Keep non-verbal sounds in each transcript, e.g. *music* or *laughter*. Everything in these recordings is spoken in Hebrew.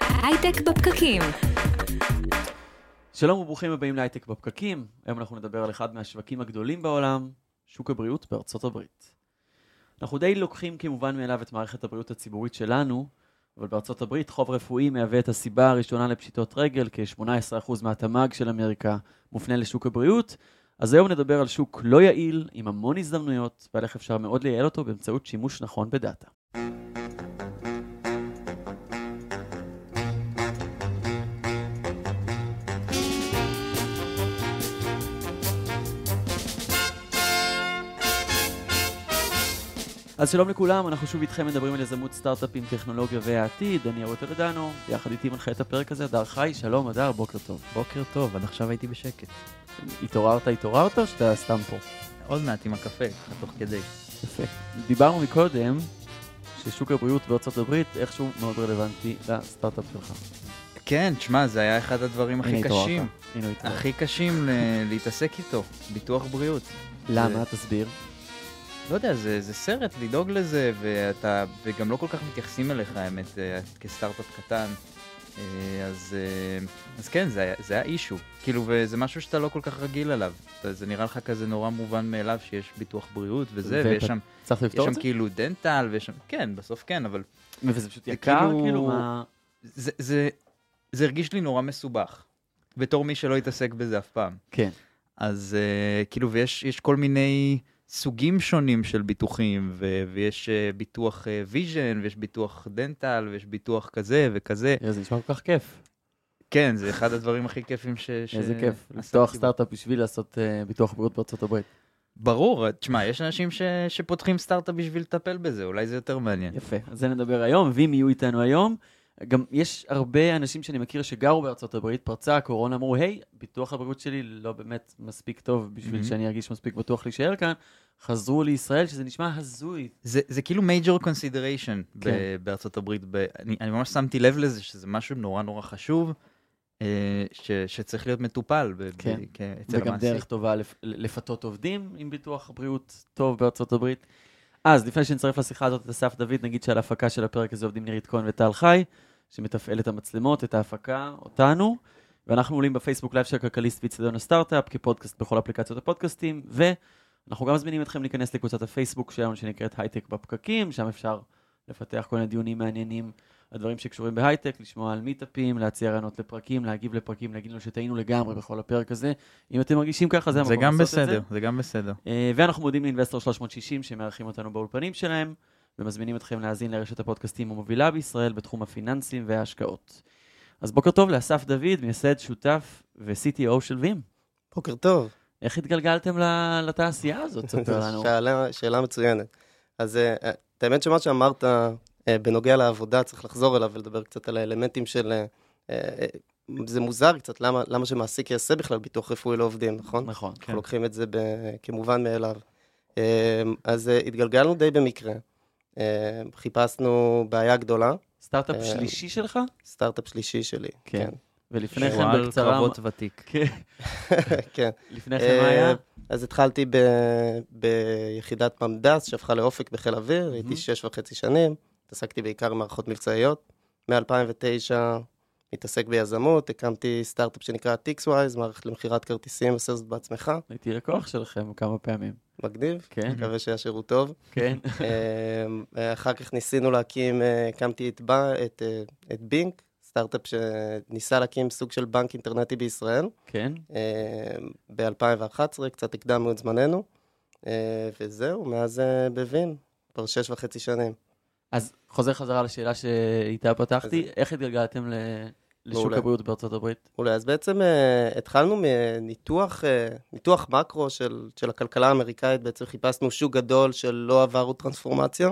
הייטק בפקקים. שלום וברוכים הבאים להייטק בפקקים. היום אנחנו נדבר על אחד מהשווקים הגדולים בעולם, שוק הבריאות בארצות הברית. אנחנו די לוקחים כמובן מאליו את מערכת הבריאות הציבורית שלנו, אבל בארצות הברית חוב רפואי מהווה את הסיבה הראשונה לפשיטות רגל, כ-18% מהתמ"ג של אמריקה מופנה לשוק הבריאות. אז היום נדבר על שוק לא יעיל, עם המון הזדמנויות, ועל איך אפשר מאוד לייעל אותו באמצעות שימוש נכון בדאטה. אז שלום לכולם, אנחנו שוב איתכם מדברים על יזמות סטארט-אפים, טכנולוגיה והעתיד. אני ארוטו לדנו, יחד איתי מנחה את הפרק הזה, הדר חי, שלום הדר, בוקר טוב. בוקר טוב, עד עכשיו הייתי בשקט. התעוררת, התעוררת או שאתה סתם פה? עוד מעט עם הקפה, תוך כדי. יפה. דיברנו מקודם ששוק הבריאות בארצות הברית איכשהו מאוד רלוונטי לסטארט-אפ שלך. כן, תשמע, זה היה אחד הדברים הכי. קשים. הכי קשים להתעסק איתו, ביטוח בריאות. למה? תסביר. לא יודע, זה, זה סרט לדאוג לזה, ואתה, וגם לא כל כך מתייחסים אליך, האמת, אה, כסטארט-אפ קטן. אה, אז, אה, אז כן, זה היה, זה היה אישו. כאילו, וזה משהו שאתה לא כל כך רגיל אליו. זה נראה לך כזה נורא מובן מאליו שיש ביטוח בריאות וזה, ואתה ויש שם, צריך יש לפתור שם את זה? כאילו דנטל, ויש שם, כן, בסוף כן, אבל וזה פשוט זה יקר? כאילו- כאילו מה... זה, זה, זה הרגיש לי נורא מסובך, בתור מי שלא התעסק בזה אף פעם. כן. אז uh, כאילו, ויש יש כל מיני סוגים שונים של ביטוחים, ו, ויש uh, ביטוח vision, ויש ביטוח dental, ויש ביטוח כזה וכזה. זה נשמע כל כך כיף. כן, זה אחד הדברים הכי כיפים ש... *laughs* איזה כיף. לפתוח. סטארט-אפ בשביל לעשות אה, ביטוח בריאות בארצות הברית. ברור, תשמע, יש אנשים ש, שפותחים סטארט-אפ בשביל לטפל בזה, אולי זה יותר מעניין. יפה, על זה נדבר היום, ואם יהיו איתנו היום, גם יש הרבה אנשים שאני מכיר שגרו בארצות הברית, פרצה הקורונה, אמרו, היי, ביטוח הבריאות שלי לא באמת מספיק טוב בשביל מהמם. שאני ארגיש מספיק בטוח להישאר כאן, חזרו לישראל, שזה נשמע הזוי. זה, זה כאילו major consideration כן. בארצות הברית. ב, אני, אני ממש שמתי לב לזה שזה משהו נורא נורא חשוב, אה, ש, שצריך להיות מטופל ב, כן. ב, כ- אצל וגם המעסיק. דרך טובה לפ- לפתות עובדים עם ביטוח בריאות טוב בארצות הברית. אז לפני שנצטרף לשיחה הזאת את אסף דוד, נגיד שעל ההפקה של הפרק הזה עובדים נירית כהן וטל חי, שמתפעל את המצלמות, את ההפקה, אותנו, ואנחנו עולים ב-Facebook Live של כלכליסט וגיקטיים הסטארט-אפ, כפודקאסט בכל אפליקציות הפודקאסטים, ואנחנו גם מזמינים אתכם להיכנס לקבוצת הפייסבוק שלנו שנקראת הייטק בפקקים, שם אפשר לפתח כל מיני דיונים מעניינים על דברים שקשורים בהייטק, לשמוע על מיטאפים, להציע רעיונות לפרקים, להגיב לפרקים, להגיד לנו שטעינו לגמרי בכל הפרק הזה. אם אתם מרגישים ככה, זה זה המקום גם לעשות את בסדר, זה גם בסדר. אה, ואנחנו מודים לאינבסטור 360 שמארחים אותנו באולפנים שלהם, ומזמינים אתכם להאזין לרשת הפודקאסטים המובילה בישראל בתחום הפיננסים וההשקעות. אז בוקר טוב לאסף דוד, מייסד, שותף ו-CTO של וים. בוקר טוב. איך התגלגלתם ל- לתעשייה הזאת? ספר לנו. שאלה, שאלה מצוינת. אז אה, אה, את האמת שמה שאמרת בנוגע לעבודה, צריך לחזור אליו ולדבר קצת על האלמנטים של... אה, אה, זה מוזר קצת, למה, למה שמעסיק יעשה בכלל ביטוח רפואי לעובדים, נכון? נכון. אנחנו לוקחים את זה ב- כמובן מאליו. אה, אז אה, התגלגלנו די במקרה. אה, חיפשנו בעיה גדולה, סטארט-אפ אה, שלישי שלך? סטארט-אפ שלישי שלי. כן. ולפני כן בקצרה... קרבות ותיק. *laughs* כן. כן. לפני כן מה היה? אה, אז התחלתי ב- ביחידת ממד"ס שהפכה לאופק בחיל אוויר. הייתי שש וחצי שנים, התעסקתי בעיקר במערכות מבצעיות. מ-2009 מתעסק ביזמות, הקמתי סטארט-אפ שנקרא TixWise, מערכת למכירת כרטיסים, עושה זאת בעצמך, הייתי לקוח שלכם כמה פעמים. מגניב, כן, מקווה שהיה שירות טוב. כן. אה, אחר כך ניסינו להקים, אה, הקמתי את, את, אה, את בינק, סטארט-אפ שניסה להקים סוג של בנק אינטרנטי בישראל. כן. ב-2011, קצת הקדמנו את זמננו, אה, וזהו, מאז בווין, כבר שש וחצי שנים. אז חוזר חזרה לשאלה שאיתה פתחתי, איך התגלגלתם ל- לשוק מעולה. הבריאות בארצות הברית? אולי, אז בעצם אה, התחלנו מניתוח אה, ניתוח מקרו של, של הכלכלה האמריקאית, בעצם חיפשנו שוק גדול שלא עבר עוד טרנספורמציה,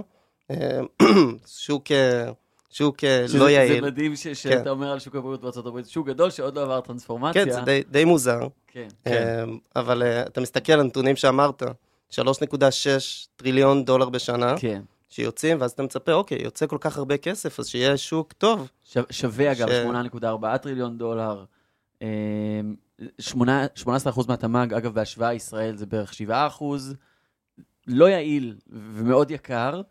אה, *clears throat* שוק, אה, שוק אה, לא זה יעיל. מדהים ש- שאתה אומר על שוק הבריאות בארצות הברית, שוק גדול שעוד לא עבר טרנספורמציה. כן, זה די, די מוזר, כן. אה, אבל אה, אתה מסתכל על הנתונים שאמרת, 3.6 טריליון דולר בשנה, כן. שיוצאים, ואז אתה מצפה, אוקיי, יוצא כל כך הרבה כסף, אז שיהיה שוק טוב. ש- שווה אגב ש- 8.4 טריליון דולר. אה, שמונה- 18% מהתמ"ג, אגב, בהשוואה ישראל זה בערך 7%. לא יעיל ומאוד יקר,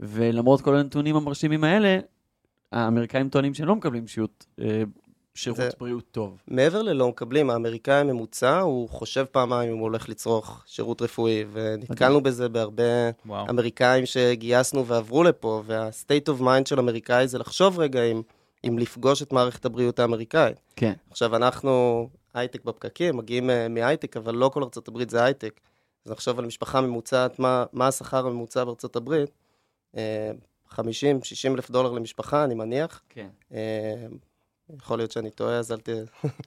ולמרות כל הנתונים המרשימים האלה, האמריקאים טוענים שהם לא מקבלים שירות, אה, שירות זה- בריאות טוב. מעבר ללא מקבלים, האמריקאי הממוצע, הוא חושב פעמיים אם הוא הולך לצרוך שירות רפואי, ונתקלנו בזה בהרבה וואו. אמריקאים שגייסנו ועברו לפה, וה-state of mind של אמריקאי זה לחשוב רגע אם, אם לפגוש את מערכת הבריאות האמריקאית. כן, עכשיו, אנחנו הייטק בפקקים, מגיעים אה, מהייטק, אבל לא כל ארצות הברית זה הייטק. אז נחשוב על משפחה ממוצעת, מה, מה השכר הממוצע בארצות הברית? אה, 50, 60 אלף דולר למשפחה, אני מניח. כן. אה, יכול להיות שאני טועה, אז אל ת...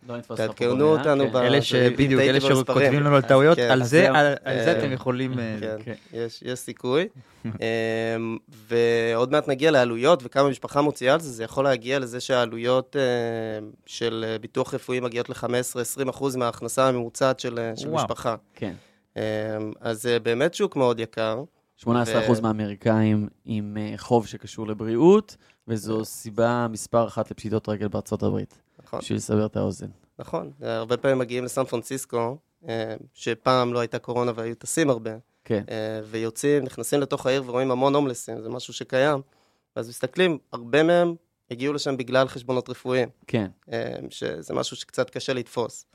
לא תעדכנו אותנו כן. ב- אלה שבדיוק, אלה. שכותבים לנו על טעויות, כן. על זה זהו. על על זה אה, אתם יכולים... אה, כן, כן. יש, יש סיכוי. *laughs* אמ, ועוד מעט נגיע לעלויות וכמה משפחה מוציאה על זה, זה יכול להגיע לזה שהעלויות אה, של ביטוח רפואי מגיעות ל-15-20% מההכנסה הממוצעת של. משפחה. כן. אמ, אז זה באמת שוק מאוד יקר. 18% מהאמריקאים עם אה, חוב שקשור לבריאות, וזו סיבה מספר אחת לפשיטות רגל בארצות הברית, נכון, בשביל לסבר את האוזן. נכון. הרבה פעמים מגיעים לסן פרנסיסקו, אה, שפעם לא הייתה קורונה והיו טסים הרבה, כן, אה, ויוצאים, נכנסים לתוך העיר ורואים המון הומלסים, זה משהו שקיים. ואז מסתכלים, הרבה מהם הגיעו לשם בגלל חשבונות רפואיים. כן. אה, שזה משהו שקצת קשה לתפוס.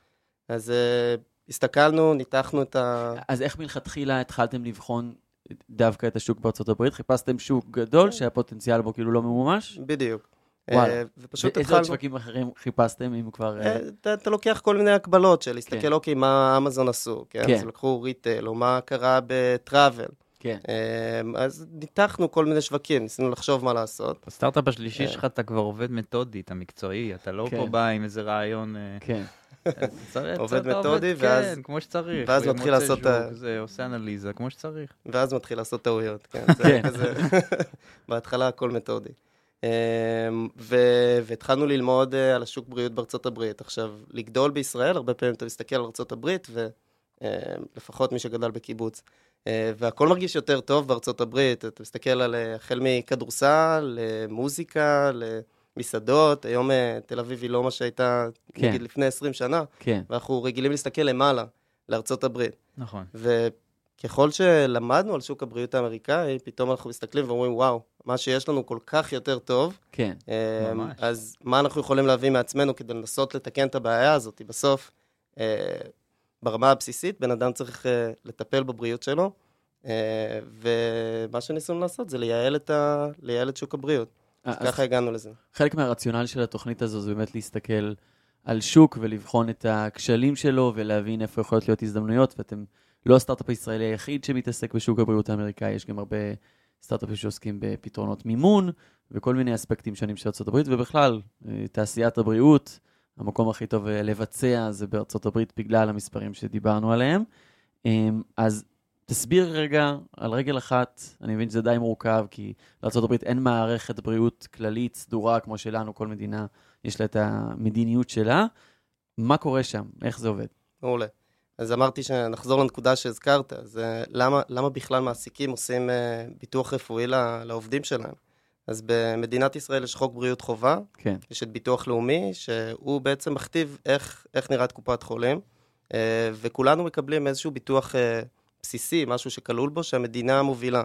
אז אה, הסתכלנו, ניתחנו את ה... אז איך מלכתחילה התחלתם לבחון דווקא את השוק בארצות הברית? חיפשתם שוק גדול כן. שהפוטנציאל בו כאילו לא ממומש? בדיוק. וואלה. אה, ופשוט ואיזה עוד התחלנו... שווקים אחרים חיפשתם, אם כבר... אה, אה, אתה, אתה לוקח כל מיני הקבלות של להסתכל, כן. אוקיי, מה אמזון עשו, כן? כן. אז לקחו ריטל, או מה קרה בטראבל. כן. אז ניתחנו כל מיני שווקים, ניסינו לחשוב מה לעשות. בסטארט-אפ השלישי. שלך אתה כבר עובד מתודית, המקצועי, אתה לא כן. פה בא עם איזה רעיון... כן. צריך- עובד מתודי, ואז- כן, כמו שצריך. ואז מתחיל לעשות זה, עושה אנליזה, כמו שצריך. ואז מתחיל לעשות טעויות, כן? כן. *laughs* בהתחלה הכל מתודי. אמ, ו- והתחלנו ללמוד אה, על השוק בריאות בארצות הברית. עכשיו, לגדול בישראל, הרבה פעמים אתה מסתכל על ארצות הברית, ולפחות מי שגדל בקיבוץ, אה, והכל מרגיש יותר טוב בארצות הברית. אתה מסתכל על אה, החל מכדורסל, למוזיקה, למסעדות, היום אה, תל אביב היא לא מה שהייתה, כן. נגיד, לפני 20 שנה, כן. ואנחנו רגילים להסתכל למעלה, לארצות הברית. נכון. וככל שלמדנו על שוק הבריאות האמריקאי, פתאום אנחנו מסתכלים ואומרים, וואו, מה שיש לנו כל כך יותר טוב, כן. אה, ממש. אז מה אנחנו יכולים להביא מעצמנו כדי לנסות לתקן את הבעיה הזאת? בסוף, אה, ברמה הבסיסית, בן אדם צריך אה, לטפל בבריאות שלו, אה, ומה שניסינו לעשות זה לייעל את, ה... לייעל את שוק הבריאות. אז ככה הגענו לזה. חלק מהרציונל של התוכנית הזו זה באמת להסתכל על שוק ולבחון את הכשלים שלו ולהבין איפה יכולות להיות הזדמנויות, ואתם לא הסטארט-אפ הישראלי היחיד שמתעסק בשוק הבריאות האמריקאי, יש גם הרבה סטארט-אפים שעוסקים בפתרונות מימון וכל מיני אספקטים שונים של הברית, ובכלל, אה, תעשיית הבריאות, המקום הכי טוב אה, לבצע זה בארצות הברית בגלל המספרים שדיברנו עליהם. אמ, אז תסביר רגע על רגל אחת, אני מבין שזה די מורכב, כי לארה"ב אין מערכת בריאות כללית סדורה כמו שלנו, כל מדינה יש לה את המדיניות שלה. מה קורה שם? איך זה עובד? מעולה. אז אמרתי שנחזור לנקודה שהזכרת, אז אה, למה, למה בכלל מעסיקים עושים אה, ביטוח רפואי לעובדים שלהם? אז במדינת ישראל יש חוק בריאות חובה, כן, יש את ביטוח לאומי, שהוא בעצם מכתיב איך, איך נראית קופת חולים, אה, וכולנו מקבלים איזשהו ביטוח בסיסי, משהו שכלול בו, שהמדינה מובילה,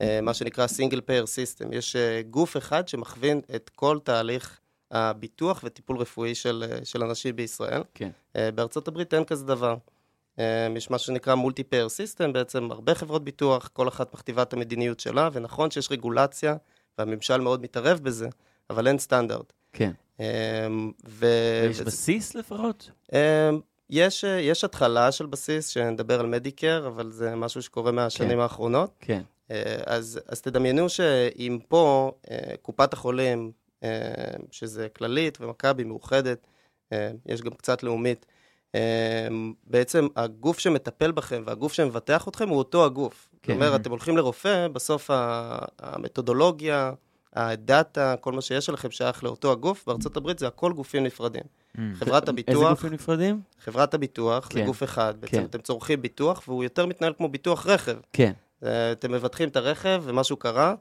אה, מה שנקרא single payer system. יש אה, גוף אחד שמכווין את כל תהליך הביטוח וטיפול רפואי של, אה, של אנשים בישראל. כן. בארצות הברית אין כזה דבר. יש מה שנקרא multi-payer system, בעצם הרבה חברות ביטוח, כל אחת מכתיבה את המדיניות שלה, ונכון שיש רגולציה, והממשל מאוד מתערב בזה, אבל אין סטנדרט. כן. ו... יש בסיס לפחות? יש, אה, יש התחלה של בסיס, שנדבר על מדיקר, אבל זה משהו שקורה מהשנים כן. האחרונות. כן. אה, אז, אז תדמיינו שאם פה אה, קופת החולים, שזה כללית ומכבי מאוחדת, יש גם קצת לאומית, בעצם הגוף שמטפל בכם והגוף שמבטח אתכם הוא אותו הגוף. כן. זאת אומרת, אתם הולכים לרופא, בסוף המתודולוגיה, הדאטה, כל מה שיש לכם שייך לאותו הגוף, בארצות הברית זה הכל גופים נפרדים. חברת איזה הביטוח, גופים נפרדים? חברת הביטוח זה כן. גוף אחד, בעצם כן. אתם צורכים ביטוח והוא יותר מתנהל כמו ביטוח רכב. כן. אה, אתם מבטחים את הרכב ומשהו קרה,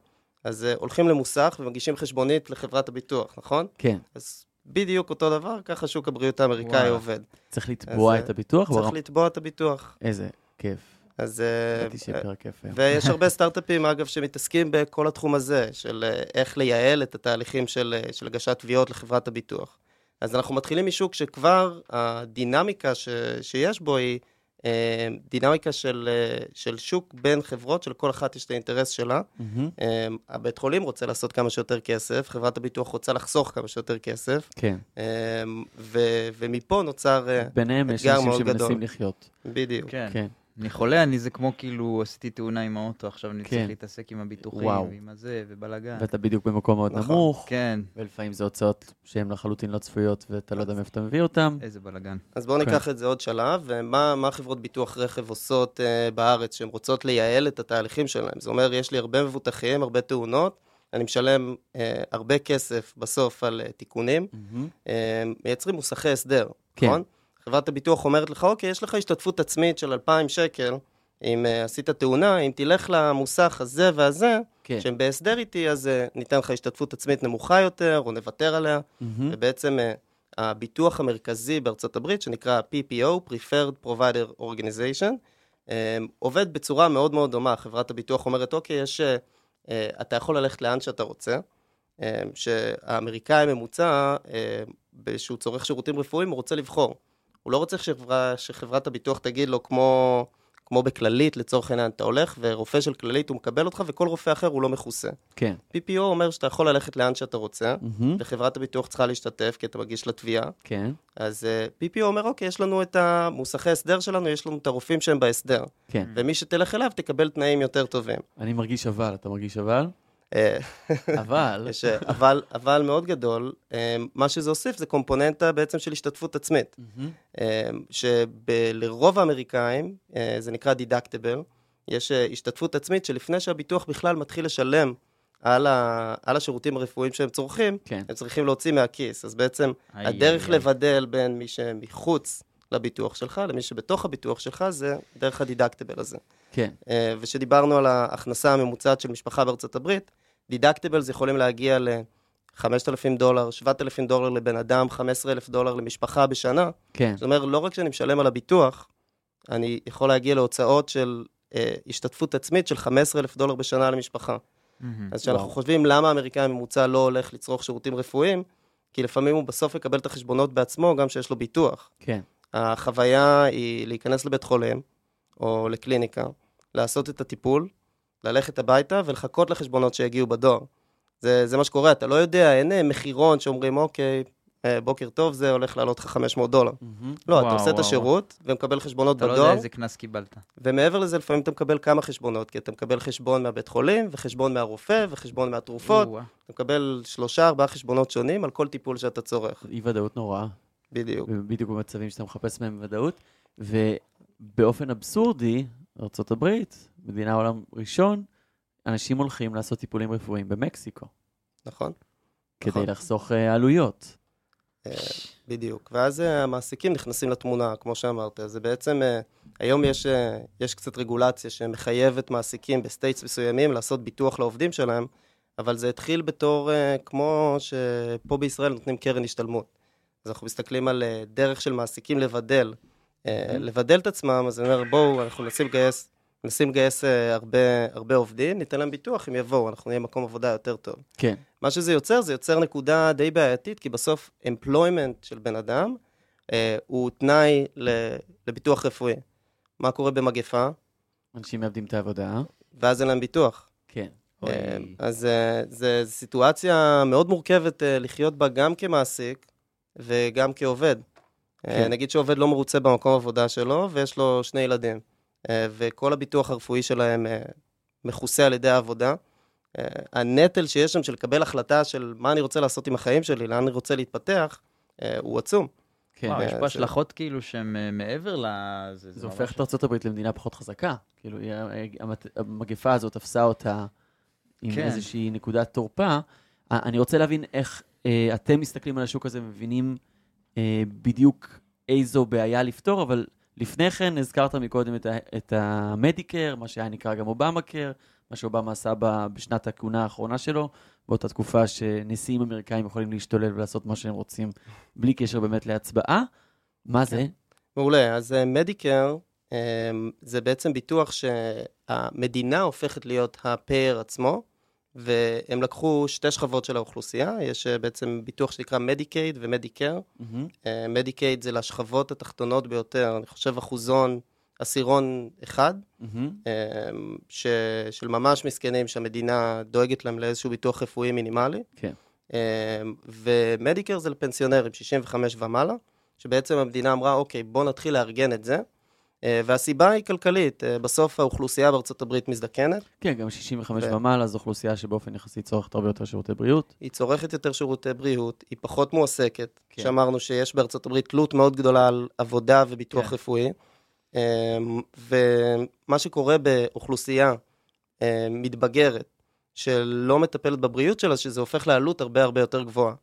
אז אה, הולכים למוסך ומגישים חשבונית לחברת הביטוח, נכון? כן. אז בדיוק אותו דבר, ככה שוק הבריאות האמריקאי וואלה. עובד. צריך לתבוע אז, את הביטוח? צריך ברמ- לתבוע את הביטוח. איזה כיף. אז... אה, ידעתי שיהיה פרק יפה. ויש הרבה *laughs* סטארט-אפים, אגב, שמתעסקים בכל התחום הזה, של אה, איך לייעל את התהליכים של, אה, של הגשת תביעות לחברת הביטוח. אז אנחנו מתחילים משוק שכבר הדינמיקה ש, שיש בו היא אה, דינמיקה של, אה, של שוק בין חברות, שלכל אחת יש את האינטרס שלה. מהמם. אה, הבית חולים רוצה לעשות כמה שיותר כסף, חברת הביטוח רוצה לחסוך כמה שיותר כסף, כן. אה, ו, ומפה נוצר... אה, ביניהם יש אתגר אנשים מאוד שמנסים גדול. לחיות. בדיוק. כן. כן. אני חולה, אני זה כמו כאילו עשיתי תאונה עם האוטו, עכשיו אני כן. צריך להתעסק עם הביטוחים, וואו. ועם הזה, ובלאגן. ואתה בדיוק במקום מאוד נכון. נמוך, כן, ולפעמים זה הוצאות שהן לחלוטין לא צפויות, ואתה לא יודע מאיפה אתה מביא אותן. איזה בלאגן. אז בואו ניקח את זה עוד שלב, ומה מה חברות ביטוח רכב עושות uh, בארץ, שהן רוצות לייעל את התהליכים שלהן. זה אומר, יש לי הרבה מבוטחים, הרבה תאונות, אני משלם uh, הרבה כסף בסוף על uh, תיקונים, מייצרים מוסכי הסדר, כן. נכון? חברת הביטוח אומרת לך, אוקיי, יש לך השתתפות עצמית של 2,000 שקל, אם uh, עשית תאונה, אם תלך למוסך הזה והזה, כן. שהם בהסדר איתי, אז uh, ניתן לך השתתפות עצמית נמוכה יותר, או נוותר עליה. מהמם. ובעצם אה, הביטוח המרכזי בארצות הברית, שנקרא PPO, Preferred Provider Organization, אה, עובד בצורה מאוד מאוד דומה. חברת הביטוח אומרת, אוקיי, יש, אה, אתה יכול ללכת לאן שאתה רוצה, שהאמריקאי הממוצע, שהוא צורך שירותים רפואיים, הוא רוצה לבחור. הוא לא רוצה שחברה, שחברת הביטוח תגיד לו, כמו, כמו בכללית, לצורך העניין, אתה הולך, ורופא של כללית הוא מקבל אותך, וכל רופא אחר הוא לא מכוסה. כן. PPO אומר שאתה יכול ללכת לאן שאתה רוצה, מהמם. וחברת הביטוח צריכה להשתתף, כי אתה מגיש לתביעה. כן. אז uh, PPO אומר, אוקיי, יש לנו את המוסכי הסדר שלנו, יש לנו את הרופאים שהם בהסדר. כן. ומי שתלך אליו תקבל תנאים יותר טובים. אני מרגיש אבל, אתה מרגיש אבל? אה, אבל, יש אה, אבל, אבל מאוד גדול, אה, מה שזה הוסיף זה קומפוננטה בעצם של השתתפות עצמית. שלרוב האמריקאים, זה נקרא דידקטיבל, יש השתתפות עצמית שלפני שהביטוח בכלל מתחיל לשלם על, ה, על השירותים הרפואיים שהם צורכים, כן. הם צריכים להוציא מהכיס. אז בעצם איי, הדרך איי. לבדל בין מי שמחוץ לביטוח שלך למי שבתוך הביטוח שלך זה דרך הדידקטיבל הזה. כן. ושדיברנו על ההכנסה הממוצעת של משפחה בארצות הברית, דידקטיבלס יכולים להגיע ל-5,000 דולר, 7,000 דולר לבן אדם, 15,000 דולר למשפחה בשנה. כן. זאת אומרת, לא רק שאני משלם על הביטוח, אני יכול להגיע להוצאות של אה, השתתפות עצמית של 15,000 דולר בשנה למשפחה. מהמם. אז כשאנחנו וואו. חושבים למה האמריקאי הממוצע לא הולך לצרוך שירותים רפואיים, כי לפעמים הוא בסוף יקבל את החשבונות בעצמו, גם שיש לו ביטוח. כן. החוויה היא להיכנס לבית חולים, או לקליניקה, לעשות את הטיפול, ללכת הביתה ולחכות לחשבונות שיגיעו בדואר. זה, זה מה שקורה, אתה לא יודע, אין מחירון שאומרים, אוקיי, אה, בוקר טוב, זה הולך לעלות לך 500 דולר. מהמם. לא, אתה וואו, עושה את וואו, השירות ומקבל חשבונות אתה לא יודע בדואר, איזה קנס קיבלת. ומעבר לזה, לפעמים אתה מקבל כמה חשבונות, כי אתה מקבל חשבון מהבית חולים, וחשבון מהרופא, וחשבון מהתרופות, או-אה. אתה מקבל שלושה, ארבעה חשבונות שונים על כל טיפול שאתה צורך. אי ודאות נוראה. בדיוק. בדיוק במצבים שאתה מחפש מהם ודאות. ובאופן אבסורדי, ארה"ב, מדינה עולם ראשון, אנשים הולכים לעשות טיפולים רפואיים במקסיקו, נכון? כדי נכון. לחסוך אה, עלויות. אה, בדיוק. ואז אה, המעסיקים נכנסים לתמונה, כמו שאמרת. זה בעצם, אה, היום יש, אה, יש קצת רגולציה שמחייבת מעסיקים ב-states מסוימים לעשות ביטוח לעובדים שלהם, אבל זה התחיל בתור, אה, כמו שפה בישראל נותנים קרן השתלמות. אז אנחנו מסתכלים על אה, דרך של מעסיקים לבדל, לבדל את עצמם, אז אני אומר, בואו, אנחנו מנסים לגייס, מנסים לגייס אה, הרבה, הרבה עובדים, ניתן להם ביטוח, הם יבואו, אנחנו נהיה מקום עבודה יותר טוב. כן, מה שזה יוצר, זה יוצר נקודה די בעייתית, כי בסוף employment של בן אדם אה, הוא תנאי ל- לביטוח רפואי. מה קורה במגפה? אנשים מאבדים את העבודה. ואז אין להם ביטוח. כן. אה, אז אה, זו סיטואציה מאוד מורכבת אה, לחיות בה גם כמעסיק וגם כעובד. אה, כן. נגיד שעובד לא מרוצה במקום עבודה שלו ויש לו שני ילדים, אה, וכל הביטוח הרפואי שלהם אה, מכוסה על ידי העבודה. הנטל שיש שם של לקבל החלטה של מה אני רוצה לעשות עם החיים שלי, לאן אני רוצה להתפתח, הוא עצום. כן. וואו, יש פה זה- השלכות כאילו שהן מעבר ל... זה הופך את ארה"ב למדינה פחות חזקה. כאילו, המגפה הזאת תפסה אותה עם כן. איזושהי נקודת תורפה. אני רוצה להבין איך אה, אתם מסתכלים על השוק הזה ומבינים בדיוק איזו בעיה לפתור, אבל לפני כן הזכרת מקודם את, ה- את המדיקר, מה שהיה נקרא גם אובמה קר, מה שאובמה עשה בשנת הכהונה האחרונה שלו, באותה תקופה שנשיאים אמריקאים יכולים להשתולל ולעשות מה שהם רוצים, בלי קשר באמת להצבעה. מה זה? מעולה, אז מדיקר אמ, זה בעצם ביטוח שהמדינה הופכת להיות הפייר עצמו, והם לקחו שתי שכבות של האוכלוסייה, יש אה, בעצם ביטוח שנקרא מדיקייד ומדיקר. מדיקייד זה לשכבות התחתונות ביותר, אני חושב אחוזון עשירון אחד, מהמם. אמ, ש... של ממש מסכנים שהמדינה דואגת להם לאיזשהו ביטוח רפואי מינימלי. כן. אמ, ומדיקר זה לפנסיונרים, 65 ומעלה, שבעצם המדינה אמרה, אוקיי, בוא נתחיל לארגן את זה. אה, והסיבה היא כלכלית, אה, בסוף האוכלוסייה בארצות הברית מזדקנת, כן, גם 65 ו- ומעלה זו אוכלוסייה שבאופן יחסי צורכת הרבה יותר שירותי בריאות. היא צורכת יותר שירותי בריאות, היא פחות מועסקת, כן. שאמרנו שיש בארצות הברית תלות מאוד גדולה על עבודה וביטוח כן. רפואי. אמ, ומה שקורה באוכלוסייה אה, מתבגרת, שלא מטפלת בבריאות שלה, שזה הופך לעלות הרבה הרבה יותר גבוהה.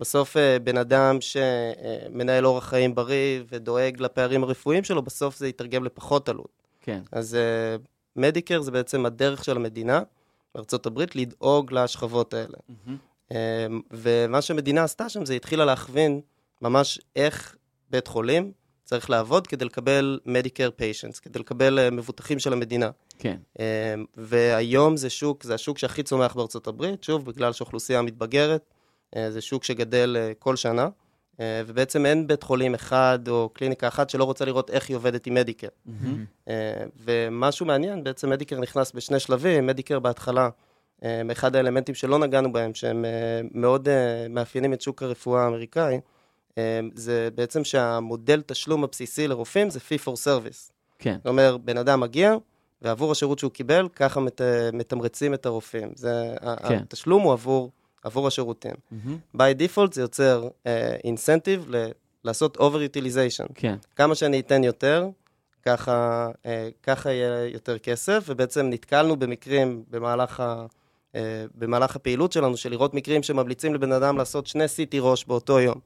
בסוף אה, בן אדם שמנהל אורח חיים בריא ודואג לפערים הרפואיים שלו, בסוף זה יתרגם לפחות עלות. כן. אז מדיקר זה בעצם הדרך של המדינה הברית לדאוג לשכבות האלה. אמ, ומה שהמדינה עשתה שם זה התחילה להכווין ממש איך בית חולים צריך לעבוד כדי לקבל מדיקר פיישנס, כדי לקבל אה, מבוטחים של המדינה. כן. והיום זה שוק, זה השוק שהכי צומח בארצות הברית, שוב, בגלל שהאוכלוסייה מתבגרת, אה, זה שוק שגדל אה, כל שנה, אה, ובעצם אין בית חולים אחד או קליניקה אחת שלא רוצה לראות איך היא עובדת עם מדיקר. אה, ומשהו מעניין, בעצם מדיקר נכנס בשני שלבים, מדיקר בהתחלה, אה, אחד האלמנטים שלא נגענו בהם, שהם אה, מאוד אה, מאפיינים את שוק הרפואה האמריקאי, אה, זה בעצם שהמודל תשלום הבסיסי לרופאים זה fee for service. כן. זאת אומרת, בן אדם מגיע, ועבור השירות שהוא קיבל, ככה מת, מתמרצים את הרופאים. זה, כן. התשלום הוא עבור, עבור השירותים. מהמם. by default זה יוצר אינסנטיב uh, לעשות over-utilization. כן. כמה שאני אתן יותר, ככה, אה, ככה יהיה יותר כסף, ובעצם נתקלנו במקרים במהלך, ה, אה, במהלך הפעילות שלנו, של לראות מקרים שממליצים לבן אדם לעשות שני CT ראש באותו יום.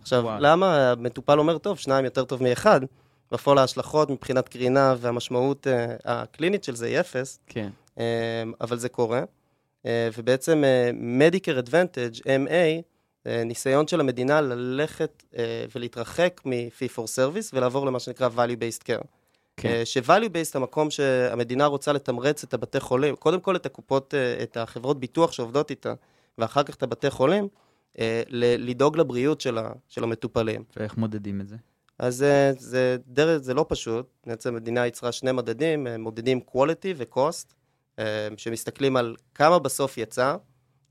עכשיו, וואו. למה המטופל אומר, טוב, שניים יותר טוב מאחד? בפועל ההשלכות מבחינת קרינה והמשמעות אה, הקלינית של זה היא אפס, כן. אה, אבל זה קורה. אה, ובעצם אה, Medicare Advantage, MA, אה, ניסיון של המדינה ללכת ולהתרחק מ-fee for service ולעבור למה שנקרא value-based care. כן. ש-value-based המקום שהמדינה רוצה לתמרץ את הבתי חולים, קודם כל את הקופות, את החברות ביטוח שעובדות איתה, ואחר כך את הבתי חולים, לדאוג לבריאות של, ה- של המטופלים. ואיך מודדים את זה? אז אה, זה, דרך, זה לא פשוט, בעצם המדינה יצרה שני מדדים, מודדים quality ו-cost, שמסתכלים על כמה בסוף יצא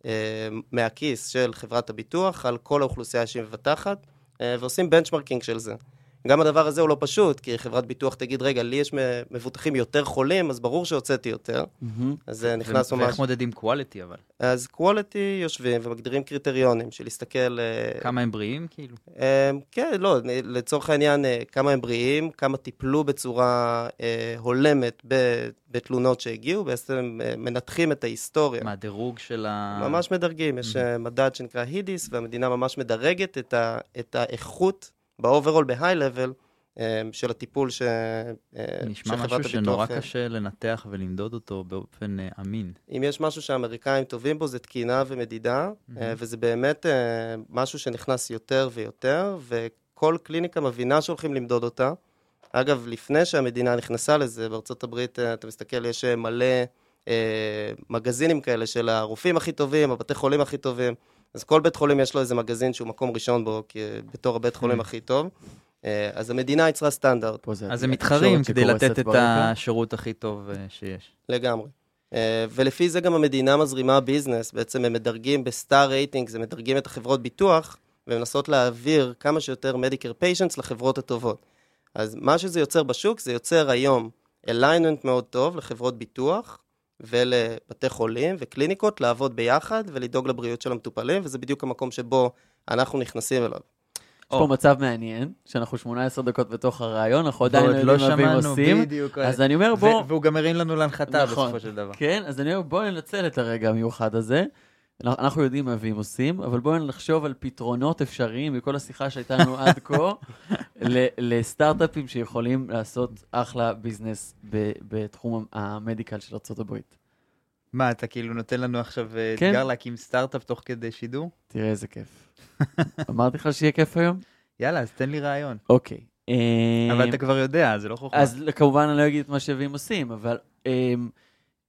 אה, מהכיס של חברת הביטוח על כל האוכלוסייה שהיא מבטחת, אה, ועושים בנצ'מרקינג של זה. גם הדבר הזה הוא לא פשוט, כי חברת ביטוח תגיד, רגע, לי יש מבוטחים יותר חולים, אז ברור שהוצאתי יותר. מהמם. אז זה נכנס ממש... ואיך מודדים quality אבל? אז quality יושבים ומגדירים קריטריונים של להסתכל... אה, כמה הם בריאים כאילו? אה, כן, לא, לצורך העניין, אה, כמה הם בריאים, כמה טיפלו בצורה הולמת ב- בתלונות שהגיעו, בעצם מנתחים את ההיסטוריה. מה, דירוג של ה... ממש מדרגים, יש אה, מדד שנקרא הידיס, והמדינה ממש מדרגת את, ה, את האיכות ב-overall, ב-high level, אה, של הטיפול ש, אה, נשמע משהו שנורא הביטוח, אה, קשה לנתח ולמדוד אותו באופן אמין. אם יש משהו שהאמריקאים טובים בו, זה תקינה ומדידה, אה, וזה באמת משהו שנכנס יותר ויותר, וכל קליניקה מבינה שהולכים למדוד אותה. אגב, לפני שהמדינה נכנסה לזה, בארצות הברית, אתה מסתכל, יש מלא אה, מגזינים כאלה של הרופאים הכי טובים, הבתי חולים הכי טובים. אז כל בית חולים יש לו איזה מגזין שהוא מקום ראשון בו, כי, בתור הבית חולים הכי טוב. אה, אז המדינה יצרה סטנדרט. אז הם מתחרים כדי לתת את. השירות הכי טוב אה, שיש. לגמרי. Uh, ולפי זה גם המדינה מזרימה business, בעצם הם מדרגים בסטאר רייטינג, זה מדרגים את החברות ביטוח, ומנסות להעביר כמה שיותר Medicare patients לחברות הטובות. אז מה שזה יוצר בשוק, זה יוצר היום alignment מאוד טוב לחברות ביטוח ולבתי חולים וקליניקות לעבוד ביחד ולדאוג לבריאות של המטופלים, וזה בדיוק המקום שבו אנחנו נכנסים אליו. יש פה מצב מעניין, שאנחנו 18 דקות בתוך הריאיון, אנחנו עדיין לא יודעים מה והם שמענו, עושים. בדיוק. אז אני אומר, בוא... והוא גם הרים לנו להנחתה נכון. בסופו של דבר. כן, אז אני אומר, בואו ננצל את הרגע המיוחד הזה. אנחנו- יודעים מה וים עושים, אבל בואו נחשוב על פתרונות אפשריים בכל השיחה שהייתה לנו עד כה, לסטארט-אפים שיכולים לעשות אחלה ביזנס בתחום המדיקל של ארה"ב. מה, אתה כאילו נותן לנו עכשיו אה, כן. אתגר להקים סטארט-אפ תוך כדי שידור? תראה איזה כיף. אמרתי לך שיהיה כיף היום? יאללה, אז תן לי רעיון. אוקיי. אה, אבל אתה כבר יודע, זה לא חוכמה. אז כמובן אני לא אגיד את מה שהם עושים, אבל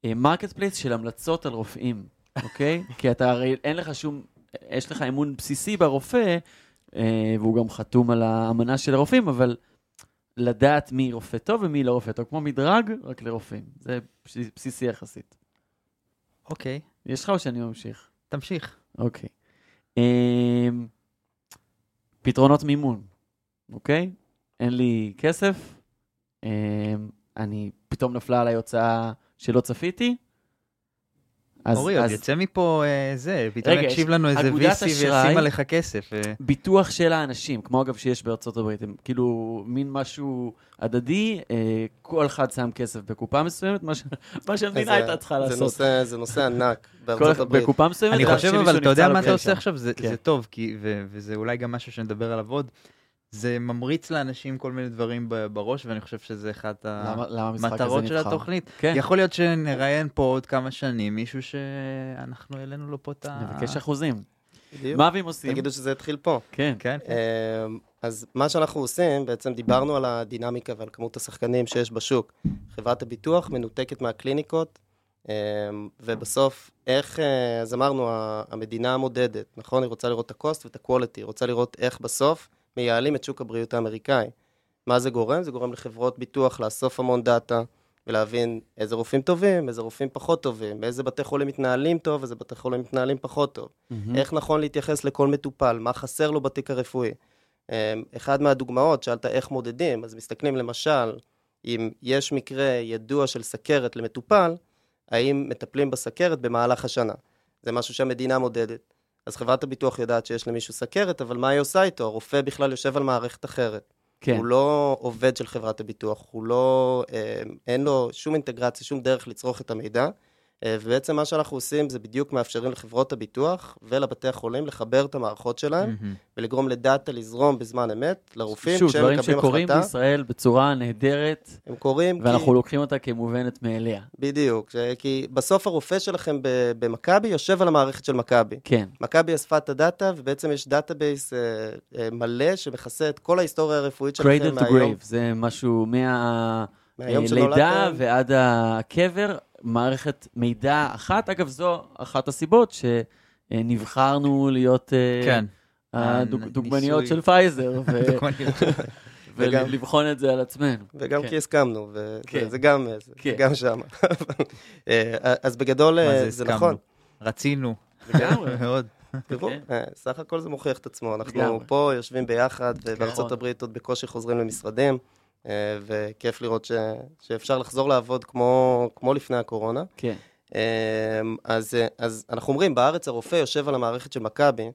marketplace של המלצות על רופאים, אוקיי? כי אתה הרי, אין לך שום, יש לך אמון בסיסי ברופא, אה, והוא גם חתום על האמנה של הרופאים, אבל לדעת מי רופא טוב ומי לא רופא טוב, כמו מדרג, רק לרופאים. זה בסיס- בסיסי יחסית. אוקיי, יש לך או שאני ממשיך? תמשיך. אוקיי. אמ, פתרונות מימון, אוקיי? אין לי כסף, אמ, אני, פתאום נפלה עליי הוצאה שלא צפיתי. אז, אורי, עוד אז יצא מפה אה, זה, פתאום רגע, יקשיב יש לנו איזה VC וישים. עליך כסף. אה. ביטוח של האנשים, כמו אגב שיש בארצות הברית, הם כאילו מין משהו הדדי, אה, כל אחד שם כסף בקופה מסוימת, מה, ש... *laughs* מה שהמדינה זה- הייתה צריכה זה לעשות. נושא- זה נושא ענק *laughs* כל... בארצות הברית. בקופה מסוימת, אני חושב, אבל אתה יודע מה אתה עושה. עכשיו? זה כן. זה טוב, כי- ו- וזה אולי גם משהו שנדבר עליו עוד. זה ממריץ לאנשים כל מיני דברים בראש, ואני חושב שזה אחת המטרות של? התוכנית. כן, יכול להיות שנראיין פה עוד כמה שנים מישהו שאנחנו העלינו לו פה את ה... נבקש אחוזים. בדיוק. מה אבים עושים? תגידו שזה התחיל פה. כן. כן, כן. אמ, אז מה שאנחנו עושים, בעצם דיברנו על הדינמיקה ועל כמות השחקנים שיש בשוק. חברת הביטוח מנותקת מהקליניקות, אמ, ובסוף, איך, אה, אז אמרנו, המדינה מודדת, נכון? היא רוצה לראות את ה-cost ואת ה-quality, היא רוצה לראות איך בסוף מייעלים את שוק הבריאות האמריקאי. מה זה גורם? זה גורם לחברות ביטוח לאסוף המון דאטה ולהבין איזה רופאים טובים, איזה רופאים פחות טובים, איזה בתי חולים מתנהלים טוב, איזה בתי חולים מתנהלים פחות טוב. מהמם. איך נכון להתייחס לכל מטופל, מה חסר לו בתיק הרפואי. אמ, אחד מהדוגמאות, שאלת איך מודדים, אז מסתכלים למשל, אם יש מקרה ידוע של סכרת למטופל, האם מטפלים בסכרת במהלך השנה. זה משהו שהמדינה מודדת. אז חברת הביטוח יודעת שיש למישהו סכרת, אבל מה היא עושה איתו? הרופא בכלל יושב על מערכת אחרת. כן. הוא לא עובד של חברת הביטוח, הוא לא, אה, אין לו שום אינטגרציה, שום דרך לצרוך את המידע, ובעצם מה שאנחנו עושים זה בדיוק מאפשרים לחברות הביטוח ולבתי החולים לחבר את המערכות שלהם, מהמם. ולגרום לדאטה לזרום בזמן אמת לרופאים, שוב, כשהם דברים מקבלים שקורים החלטה, בישראל בצורה נהדרת, הם קורים ואנחנו כי... לוקחים אותה כמובנת מאליה. בדיוק, ש- כי בסוף הרופא שלכם במכבי יושב על המערכת של מכבי. כן. מכבי אספה את הדאטה, ובעצם יש database אה, אה, מלא שמכסה את כל ההיסטוריה הרפואית שלכם cradle to מהיום, grave, זה משהו מה... מהיום אה. לידה ועד הקבר, מערכת מידע אחת. אגב, זו אחת הסיבות שנבחרנו להיות אה, כן. הדוגמניות. של פייזר, ו- *laughs* *laughs* ולבחון את זה על עצמנו. וגם כן. כי הסכמנו, כן. וזה גם, זה כן. גם שם. *laughs* אה, אז בגדול אה, זה? נכון. רצינו. לגמרי. מאוד. תראו. אה, סך הכל זה מוכיח את עצמו. אנחנו. פה יושבים ביחד, ובארצות. הברית עוד בקושי חוזרים למשרדים, אה, וכיף לראות ש- שאפשר לחזור לעבוד כמו כמו לפני הקורונה. כן. אה, אז אה, אז אנחנו אומרים, בארץ הרופא יושב על המערכת של מכבי,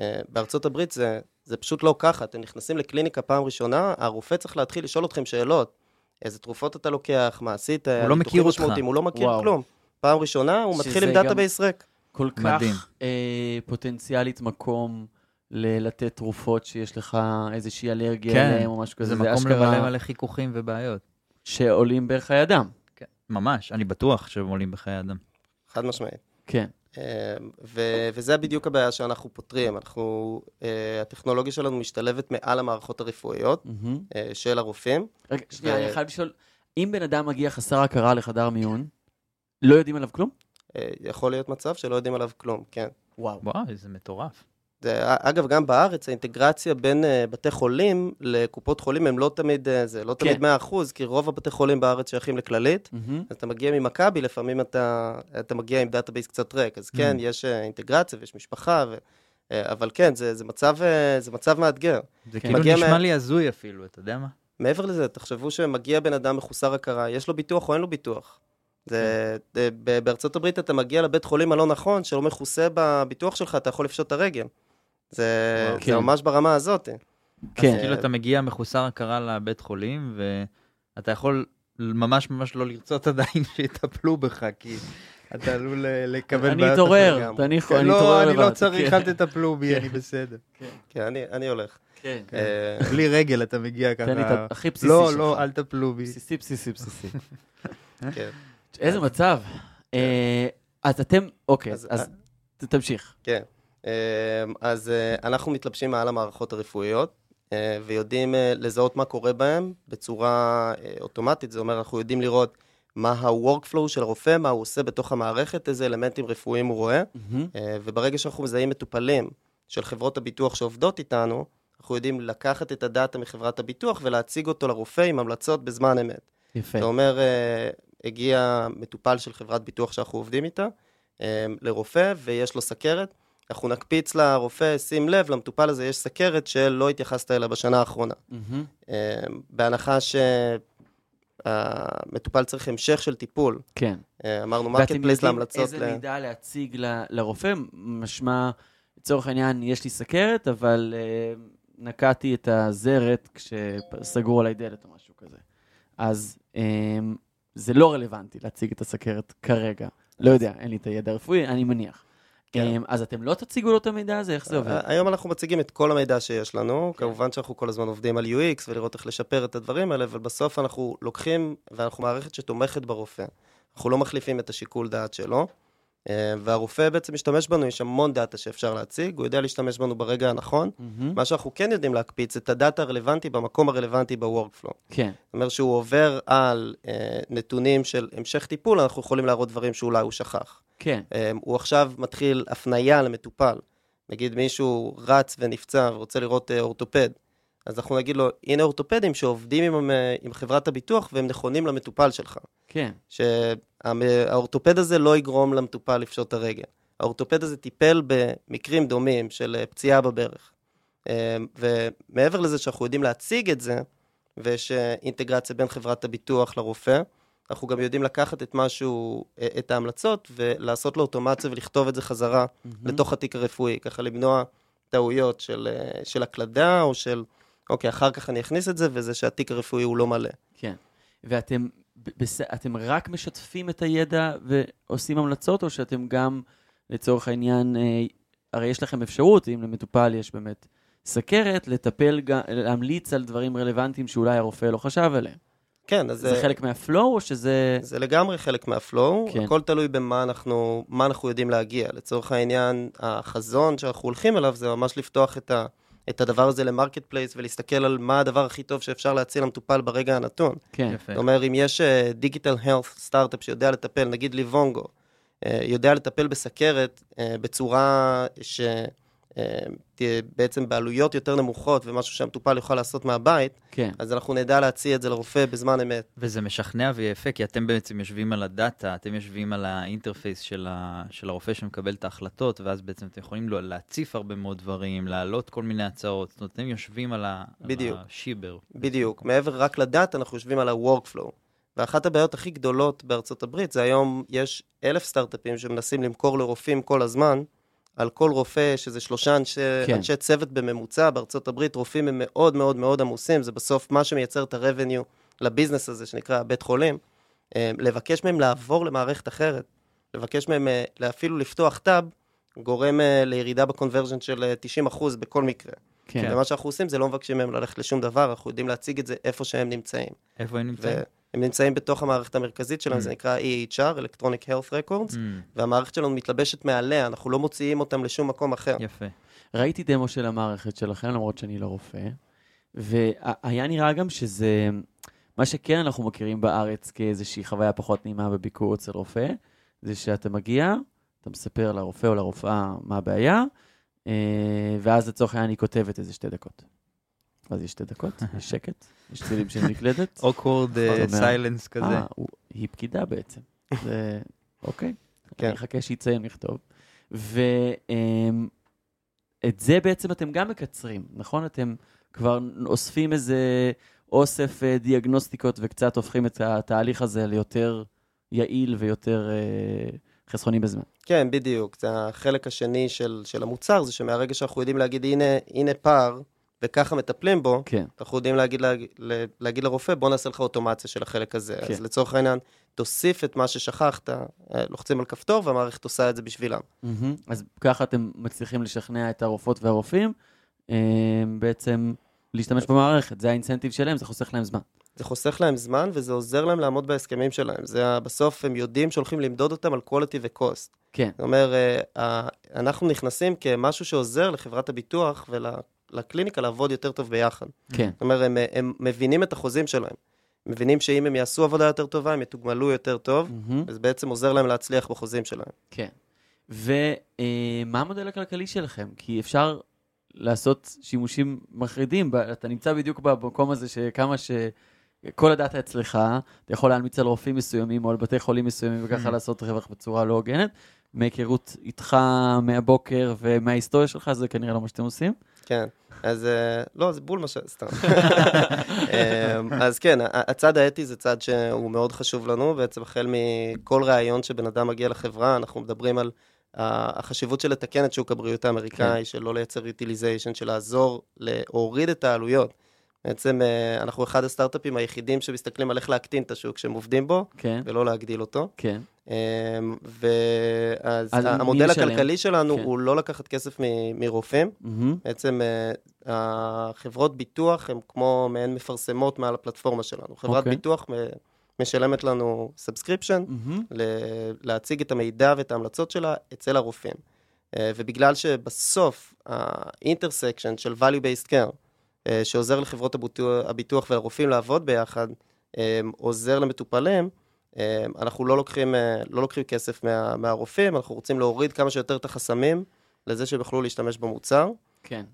אה, בארצות הברית זה זה פשוט לא ככה. אתם נכנסים לקליניקה פעם ראשונה, הרופא צריך להתחיל לשאול אתכם שאלות. איזה תרופות אתה לוקח, מה עשית, הוא לא מכיר אותך. הוא לא מכיר וואו. כלום. פעם ראשונה הוא מתחיל עם database ריק. כל כך. אה, פוטנציאלית מקום לתת תרופות שיש לך איזושהי אלרגיה כן, אליהן או משהו כזה. זה מקום אשכרה למלא מלא חיכוכים ובעיות. שעולים בחיי אדם. כן. ממש, אני בטוח שהם עולים בחיי אדם. חד משמעית. כן. אה, ו- וזה בדיוק הבעיה שאנחנו פותרים. אנחנו, אה, הטכנולוגיה שלנו משתלבת מעל המערכות הרפואיות מהמם. אה, של הרופאים. רגע, שנייה, ו- אני חייב לשאול, אם בן אדם מגיע חסר הכרה לחדר מיון, לא יודעים עליו כלום? אה, יכול להיות מצב שלא יודעים עליו כלום, כן. וואו. וואו, זה מטורף. זה, אגב, גם בארץ האינטגרציה בין uh, בתי חולים לקופות חולים הם לא תמיד, uh, זה לא כן. תמיד 100%, כי רוב הבתי חולים בארץ שייכים לכללית. מהמם. אז אתה מגיע ממכבי, לפעמים אתה, אתה מגיע עם database קצת ריק. אז כן, Mm. יש uh, אינטגרציה ויש משפחה, ו, uh, אבל כן, זה, זה, מצב, uh, זה מצב מאתגר. זה כן. כאילו נשמע מה- לי הזוי אפילו, אתה יודע מה? מעבר לזה, תחשבו שמגיע בן אדם מחוסר הכרה, יש לו ביטוח או אין לו ביטוח. זה, ב- בארצות הברית אתה מגיע לבית חולים הלא נכון, שלא מכוסה בביטוח שלך, אתה יכול לפשוט את הרגל. זה, וואו. זה כן. ממש ברמה הזאת. כן. אז כאילו אתה מגיע מחוסר הכרה לבית חולים, ואתה יכול ממש ממש לא לרצות עדיין *laughs* שיטפלו בך, כי אתה עלול אה, לקבל אני בעיות אתעורר, לגמרי. תניחו, כן, אני לא, אתעורר לבד. אני לא צריך, כן. אל תטפלו בי, כן. אני בסדר. כן, אני, אני הולך. כן. אה, בלי רגל אתה מגיע ככה. תן לי את הכי בסיסי לא, שלך. לא, אל תטפלו בי. בסיסי, בסיסי, בסיסי. *laughs* כן, איזה מצב. אה, אז אתם, אוקיי, אז- ת- תמשיך. כן. אה, אז אה, אנחנו מתלבשים מעל המערכות הרפואיות. אה, ויודעים אה, לזהות מה קורה בהם בצורה אוטומטית. זה אומר, אנחנו יודעים לראות מה ה-workflow של הרופא, מה הוא עושה בתוך המערכת, איזה אלמנטים רפואיים הוא רואה. אה, וברגע שאנחנו מזהים מטופלים של חברות הביטוח שעובדות איתנו, אנחנו יודעים לקחת את הדאטה מחברת הביטוח ולהציג אותו לרופא עם המלצות בזמן אמת. יפה. זה אומר, הגיע מטופל של חברת ביטוח שאנחנו עובדים איתה, לרופא, ויש לו סכרת. אנחנו נקפיץ לרופא, שים לב, למטופל הזה יש סכרת שלא התייחסת אליה בשנה האחרונה. מהמם. אה, בהנחה שהמטופל צריך המשך של טיפול. כן. אה, אמרנו, ואתם marketplace יודעים להמלצות. איזה ל- מידע להציג ל- לרופא, משמע, לצורך העניין, יש לי סכרת, אבל אה, נקעתי את הזרת כשסגרו עליי דלת או משהו כזה. אז אה, זה לא רלוונטי להציג את הסכרת כרגע. לא יודע, אין לי את הידע הרפואי, אני מניח. כן. אה, אז אתם לא תציגו לו את המידע הזה? איך זה עובד? היום אנחנו מציגים את כל המידע שיש לנו, כן. כמובן שאנחנו כל הזמן עובדים על UX ולראות איך לשפר את הדברים האלה, אבל בסוף אנחנו לוקחים, ואנחנו מערכת שתומכת ברופא. אנחנו לא מחליפים את השיקול דעת שלו, והרופא בעצם משתמש בנו, יש המון דאטה שאפשר להציג, הוא יודע להשתמש בנו ברגע הנכון. מהמם. מה שאנחנו כן יודעים להקפיץ, את הדאטה הרלוונטי במקום הרלוונטי ב-workflow. כן, זאת אומרת שהוא עובר על אה, נתונים של המשך טיפול, אנחנו יכולים להראות דברים שאולי הוא שכח. כן. אה, הוא עכשיו מתחיל הפנייה למטופל. נגיד מישהו רץ ונפצע ורוצה לראות אה, אורתופד, אז אנחנו נגיד לו, הנה אורתופדים שעובדים עם, אה, עם חברת הביטוח והם נכונים למטופל שלך. כן. שהאורתופד הזה לא יגרום למטופל לפשוט את הרגל. האורתופד הזה טיפל במקרים דומים של אה, פציעה בברך. אה, ומעבר לזה שאנחנו יודעים להציג את זה, ויש אינטגרציה בין חברת הביטוח לרופא, אנחנו גם יודעים לקחת את משהו, את ההמלצות, ולעשות לו אוטומציה ולכתוב את זה חזרה מהמם. לתוך התיק הרפואי, ככה למנוע טעויות של, של הקלדה, או של, אוקיי, אחר כך אני אכניס את זה, וזה שהתיק הרפואי הוא לא מלא. כן. ואתם בס... אתם רק משתפים את הידע ועושים המלצות, או שאתם גם, לצורך העניין, אה, הרי יש לכם אפשרות, אם למטופל יש באמת סכרת, לטפל, גם, להמליץ על דברים רלוונטיים שאולי הרופא לא חשב עליהם. כן, אז... זה אה, חלק מה-flow, או שזה... זה לגמרי חלק מה-flow, כן. הכל תלוי במה אנחנו, אנחנו יודעים להגיע. לצורך העניין, החזון שאנחנו הולכים אליו זה ממש לפתוח את, ה, את הדבר הזה ל-marketplace ולהסתכל על מה הדבר הכי טוב שאפשר להציע למטופל ברגע הנתון. כן. יפה. זאת אומרת, אם יש digital health סטארט-אפ שיודע לטפל, נגיד ליבונגו, אה, יודע לטפל בסכרת אה, בצורה שבעצם בעלויות יותר נמוכות ומשהו שהמטופל יוכל לעשות מהבית, כן. אז אנחנו נדע להציע את זה לרופא בזמן אמת. וזה משכנע ויפה, כי אתם בעצם יושבים על הדאטה, אתם יושבים על ה-interface של, ה... של הרופא שמקבל את ההחלטות, ואז בעצם אתם יכולים להציף הרבה מאוד דברים, להעלות כל מיני הצעות. זאת אומרת, אתם יושבים על, ה... בדיוק. על השיבר. בדיוק. מעבר רק לדאטה, אנחנו יושבים על ה-workflow. ואחת הבעיות הכי גדולות בארצות הברית זה היום יש אלף סטארט-אפים שמנסים למכור לרופאים כל הזמן, על כל רופא, שזה שלושה אנשי, כן. אנשי צוות בממוצע, בארצות הברית רופאים הם מאוד מאוד מאוד עמוסים, זה בסוף מה שמייצר את ה-revenue לביזנס הזה שנקרא בית חולים. אה, לבקש מהם לעבור למערכת אחרת, לבקש מהם אה, אפילו לפתוח טאב, גורם אה, לירידה בקונברג'ן של אה, 90% בכל מקרה. כן. ומה שאנחנו עושים זה לא מבקשים מהם ללכת לשום דבר, אנחנו יודעים להציג את זה איפה שהם נמצאים. איפה הם נמצאים? והם נמצאים בתוך המערכת המרכזית שלהם, Mm. זה נקרא EHR, Electronic Health Records, Mm, והמערכת שלנו מתלבשת מעליה, אנחנו לא מוציאים אותם לשום מקום אחר. יפה. ראיתי דמו של המערכת שלכם, למרות שאני לא רופא, והיה נראה גם שזה, מה שכן אנחנו מכירים בארץ כאיזושהי חוויה פחות נעימה בביקור אצל רופא, זה שאתה מגיע, אתה מספר לרופא או לרופאה מה הבעיה, אה, ואז לצורך העניין היא כותבת איזה שתי דקות. אז יש שתי דקות, יש שקט, יש צלילים של מקלדת. *laughs* uh, נכון. silence כזה. אה, היא פקידה בעצם. זה, אוקיי, כן. אני אחכה שיציין לכתוב. ואת זה בעצם אתם גם מקצרים, נכון? אתם כבר אוספים איזה אוסף אה, דיאגנוסטיקות וקצת הופכים את התהליך הזה ליותר יעיל ויותר אה, חסכוני בזמן. כן, בדיוק. זה החלק השני של, של המוצר, זה שמהרגע שאנחנו יודעים להגיד, הנה, הנה פער, וככה מטפלים בו, כן, אנחנו יודעים להגיד, להגיד, להגיד לרופא, בוא נעשה לך אוטומציה של החלק הזה. כן. אז לצורך העניין, תוסיף את מה ששכחת, אה, לוחצים על כפתור, והמערכת עושה את זה בשבילם. מהמם. אז ככה אתם מצליחים לשכנע את הרופאות והרופאים אה, בעצם להשתמש במערכת, זה האינסנטיב שלהם, זה חוסך להם זמן. זה חוסך להם זמן, וזה עוזר להם לעמוד בהסכמים שלהם. זה בסוף הם יודעים שהולכים למדוד אותם על quality ו-cost. כן, זאת אומרת, אה, אנחנו נכנסים כמשהו שעוזר לחברת הביטוח לקליניקה לעבוד יותר טוב ביחד. כן. זאת אומרת, הם, הם מבינים את החוזים שלהם. מבינים שאם הם יעשו עבודה יותר טובה, הם יתוגמלו יותר טוב, מהמם. וזה בעצם עוזר להם להצליח בחוזים שלהם. כן. ומה המודל הכלכלי שלכם? כי אפשר לעשות שימושים מחרידים. אתה נמצא בדיוק במקום הזה שכמה ש... כל הדאטה אצלך, אתה יכול להנמיץ על רופאים מסוימים או על בתי חולים מסוימים וככה Mhm. לעשות רווח בצורה לא הוגנת. מהיכרות איתך מהבוקר ומההיסטוריה שלך, זה כנראה לא מה שאתם עושים. כן, אז אה, לא, זה בול מה ש... סתם. *laughs* אמ, אז כן, הצד האתי זה צד שהוא מאוד חשוב לנו, בעצם החל מכל ראיון שבן אדם מגיע לחברה, אנחנו מדברים על ה- החשיבות של לתקן את שוק הבריאות האמריקאי, של לא לייצר utilization, של לעזור להוריד את העלויות. בעצם אה, אנחנו אחד הסטארט-אפים היחידים שמסתכלים על איך להקטין את השוק שהם עובדים בו, כן, ולא להגדיל אותו. כן. אמ, ואז המודל? הכלכלי שלנו כן. הוא לא לקחת כסף מ- מרופאים, מהמם. בעצם אה, החברות ביטוח הן כמו מעין מפרסמות מעל הפלטפורמה שלנו. חברת אוקיי. ביטוח משלמת לנו subscription, מהמם. להציג את המידע ואת ההמלצות שלה אצל הרופאים. אה, ובגלל שבסוף ה-intersection של value-based care, שעוזר לחברות הביטוח, ולרופאים לעבוד ביחד, אה, עוזר למטופלים, אה, אנחנו לא לוקחים, אה, לא לוקחים כסף מה, מהרופאים, אנחנו רוצים להוריד כמה שיותר את החסמים לזה שהם יוכלו להשתמש במוצר. כן.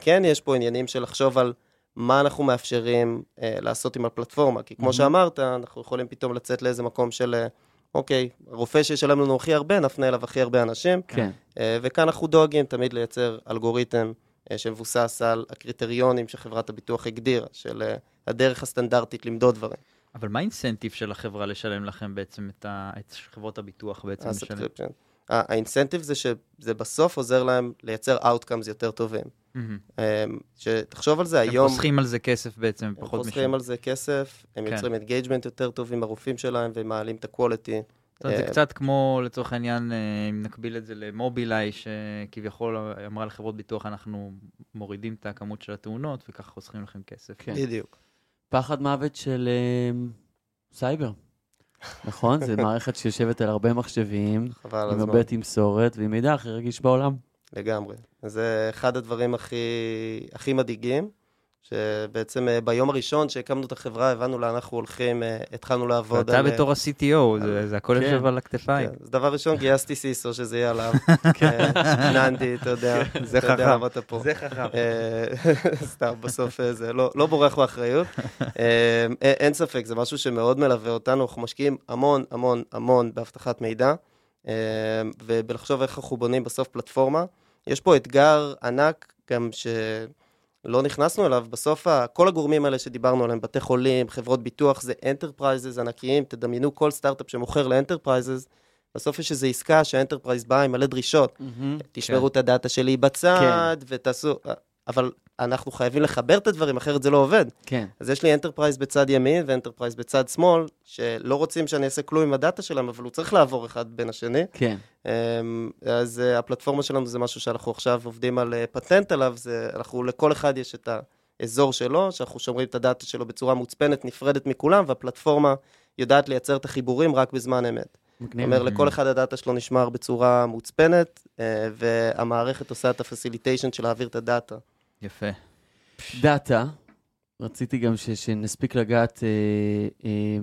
כן יש פה עניינים של לחשוב על מה אנחנו מאפשרים אה, לעשות עם הפלטפורמה, כי כמו מהמם. שאמרת, אנחנו יכולים פתאום לצאת לאיזה מקום של, אה, אוקיי, רופא שישלם לנו הכי הרבה, נפנה אליו הכי הרבה אנשים, כן. אה, וכאן אנחנו דואגים תמיד לייצר אלגוריתם אה, שמבוסס על הקריטריונים שחברת הביטוח הגדירה, של אה, הדרך הסטנדרטית למדוד דברים. אבל מה ה-incentive של החברה לשלם לכם בעצם את, ה... את חברות הביטוח בעצם לשלם? ה-subscription. ה incentive זה שזה בסוף עוזר להם לייצר outcomes יותר טובים. אמ, שתחשוב על זה, הם היום... חוסכים על זה כסף בעצם, הם פחות חוסכים על זה כסף, הם כן. יוצרים engagement יותר טוב עם הרופאים שלהם ומעלים את ה quality. זאת אומרת, זה אה, קצת כמו, לצורך העניין, אה, אם נקביל את זה למובילאיי, שכביכול אמרה לחברות ביטוח, אנחנו מורידים את הכמות של התאונות, וככה חוסכים לכם כסף. כן. בדיוק. פחד מוות של אמ, סייבר. נכון? זו מערכת שיושבת על הרבה מחשבים, *laughs* חבל על עם הזמן. הרבה תמסורת ועם מידע הכי רגיש בעולם. לגמרי. זה אחד הדברים הכי, הכי מדאיגים, שבעצם אה, ביום הראשון שהקמנו את החברה, הבנו לאן אנחנו הולכים, אה, התחלנו לעבוד ואתה על... אה, בתור ה-CTO, זה- זה הכל כן. יושב על הכתפיים. כן, אז דבר ראשון, *laughs* גייסתי סיסו שזה יהיה עליו. *laughs* אה, ננדי, אתה יודע. זה אתה יודע חכם. למה אתה פה. זה חכם. *laughs* סתם, בסוף זה לא, לא בורח מאחריות. אין ספק, זה משהו שמאוד מלווה אותנו, אנחנו משקיעים המון המון המון באבטחת מידע, ובלחשוב איך אנחנו בונים בסוף פלטפורמה. יש פה אתגר ענק גם שלא נכנסנו אליו, בסוף כל הגורמים האלה שדיברנו עליהם, בתי חולים, חברות ביטוח, זה enterprises ענקיים, תדמיינו כל סטארט-אפ שמוכר ל enterprises, בסוף יש איזו עסקה שה enterprise באה עם מלא דרישות. תשמרו את הדאטה שלי בצד, ותעשו... אבל אנחנו חייבים לחבר את הדברים, אחרת זה לא עובד. כן. אז יש לי enterprise בצד ימין ו enterprise בצד שמאל, שלא רוצים שאני אעשה כלום עם הדאטה שלהם, אבל הוא צריך לעבור אחד בין השני. כן. אמ, אז אה, הפלטפורמה שלנו זה משהו שאנחנו עכשיו עובדים על אה, פטנט עליו, זה, אנחנו, לכל אחד יש את האזור שלו, שאנחנו שומרים את הדאטה שלו בצורה מוצפנת, נפרדת מכולם, והפלטפורמה יודעת לייצר את החיבורים רק בזמן אמת. מגניב. אומרת, לכל אחד הדאטה שלו נשמר בצורה מוצפנת, אה, והמערכת עושה את ה facilitation של להעביר את הדאטה. יפה. דאטה, רציתי גם ש, שנספיק לגעת אה, אה,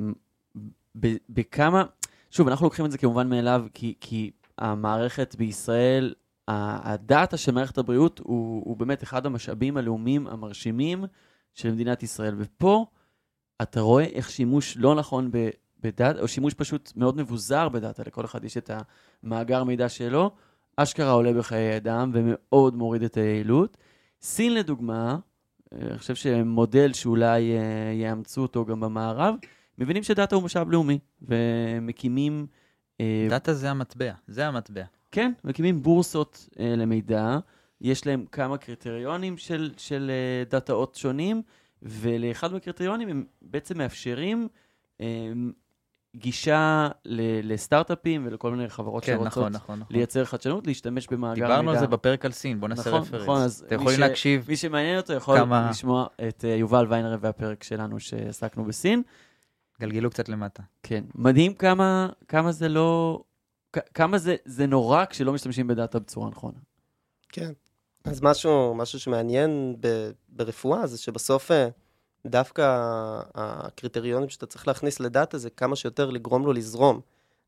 ב, בכמה, שוב, אנחנו לוקחים את זה כמובן מאליו, כי, כי המערכת בישראל, הדאטה של מערכת הבריאות הוא, הוא באמת אחד המשאבים הלאומיים המרשימים של מדינת ישראל. ופה אתה רואה איך שימוש לא נכון ב, בדאטה, או שימוש פשוט מאוד מבוזר בדאטה, לכל אחד יש את המאגר מידע שלו, אשכרה עולה בחיי אדם ומאוד מוריד את היעילות. סין לדוגמה, אה, אני חושב שמודל שאולי אה, יאמצו אותו גם במערב, מבינים שדאטה הוא משאב לאומי, ומקימים, אה, דאטה זה המטבע, זה המטבע. כן, מקימים בורסות למידע, יש להם כמה קריטריונים של, של דאטאות שונים, ולאחד מהקריטריונים הם בעצם מאפשרים גישה ל- לסטארט-אפים ולכל מיני חברות כן, שרוצות נכון, נכון, נכון. לייצר חדשנות, להשתמש במאגר מידע. דיברנו על זה בפרק על סין, בוא נעשה נכון, רפרנס. נכון, אז אתם מי יכולים ש- להקשיב, מי שמעניין אותו יכול כמה- לשמוע את אה, יובל ויינרב והפרק שלנו שעסקנו בסין. גלגלו קצת למטה. כן, מדהים כמה, כמה זה לא... כמה זה, זה נורא כשלא משתמשים בדאטה בצורה נכונה. כן. אז משהו, משהו שמעניין ב, ברפואה זה שבסוף אה, דווקא הקריטריונים שאתה צריך להכניס לדאטה זה כמה שיותר לגרום לו לזרום.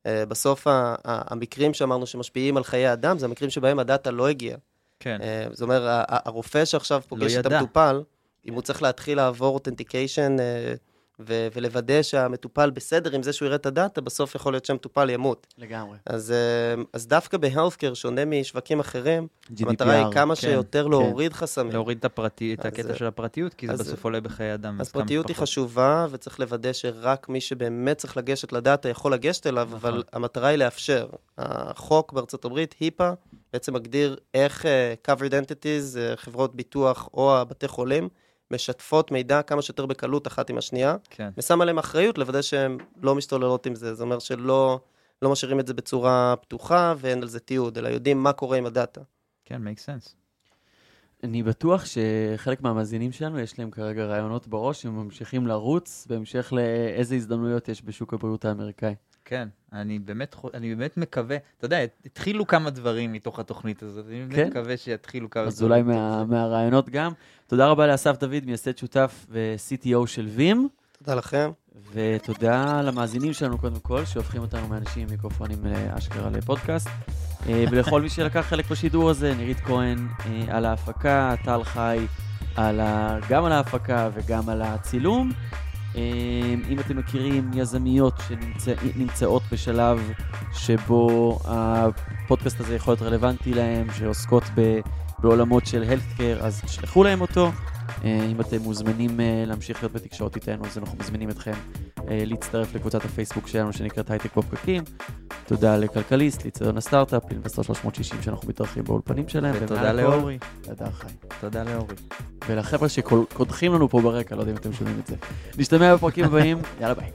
אה, בסוף המקרים שאמרנו שמשפיעים על חיי אדם זה המקרים שבהם הדאטה לא הגיע. כן. אה, זאת אומרת, הרופא שעכשיו פוגש את ידע. המטופל, אם הוא צריך להתחיל לעבור אותנטיקיישן ו- ולוודא שהמטופל בסדר עם זה שהוא יראה את הדאטה, בסוף יכול להיות שהמטופל ימות. לגמרי. אז, אה, אז דווקא בהלפקר, שונה משווקים אחרים, המטרה היא GDPR. כמה כן, שיותר להוריד חסמים. להוריד את הפרטי, את הקטע אה, של הפרטיות, כי זה אז, בסוף עולה בחיי אדם. אז פרטיות היא. חשובה, וצריך לוודא שרק מי שבאמת צריך לגשת לדאטה יכול לגשת אליו, נכון. אבל המטרה היא לאפשר. החוק בארצות הברית, היפה, בעצם מגדיר איך אה, covered entities, אה, חברות ביטוח או הבתי חולים, משתפות מידע כמה שיותר בקלות אחת עם השנייה, כן. ושם עליהם אחריות לוודא שהן לא משתוללות עם זה. זה אומר שלא לא משאירים את זה בצורה פתוחה ואין על זה תיעוד, אלא יודעים מה קורה עם הדאטה. כן, make sense. אני בטוח שחלק מהמאזינים שלנו, יש להם כרגע רעיונות בראש, הם ממשיכים לרוץ בהמשך לאיזה הזדמנויות יש בשוק הבריאות האמריקאי. כן, אני באמת, אני באמת מקווה, אתה יודע, התחילו כמה דברים מתוך התוכנית הזאת, אני באמת כן? מקווה שיתחילו כמה אז דברים. אולי מתוך מה. מהרעיונות גם. תודה רבה לאסף דוד, מייסד שותף ו-CTO של וים, תודה לכם. ותודה למאזינים שלנו קודם כל, שהופכים אותנו מאנשים עם מיקרופונים לאשכרה לפודקאסט. אה, ולכל מי שלקח חלק בשידור הזה, נירית כהן אה, על ההפקה, טל חי על ה... גם על ההפקה וגם על הצילום. אה, אם אתם מכירים יזמיות שנמצאות בשלב שבו הפודקאסט הזה יכול להיות רלוונטי להם, שעוסקות. בעולמות של healthcare, אז תשלחו להם אותו. אה, אם אתם מוזמנים אה, להמשיך להיות בתקשורת איתנו, אז אנחנו מזמינים אתכם אה, להצטרף לקבוצת הפייסבוק שלנו שנקראת הייטק בפקקים. תודה לכלכליסט, לאיצטדיון הסטארט-אפ, לאינבסטור 360 שאנחנו מתארחים באולפנים שלהם. ותודה לאורי. תודה חי. תודה לאורי. ולחבר'ה שקודחים לנו פה ברקע, לא יודע אם אתם שומעים את זה. נשתמע בפרקים הבאים, יאללה ביי.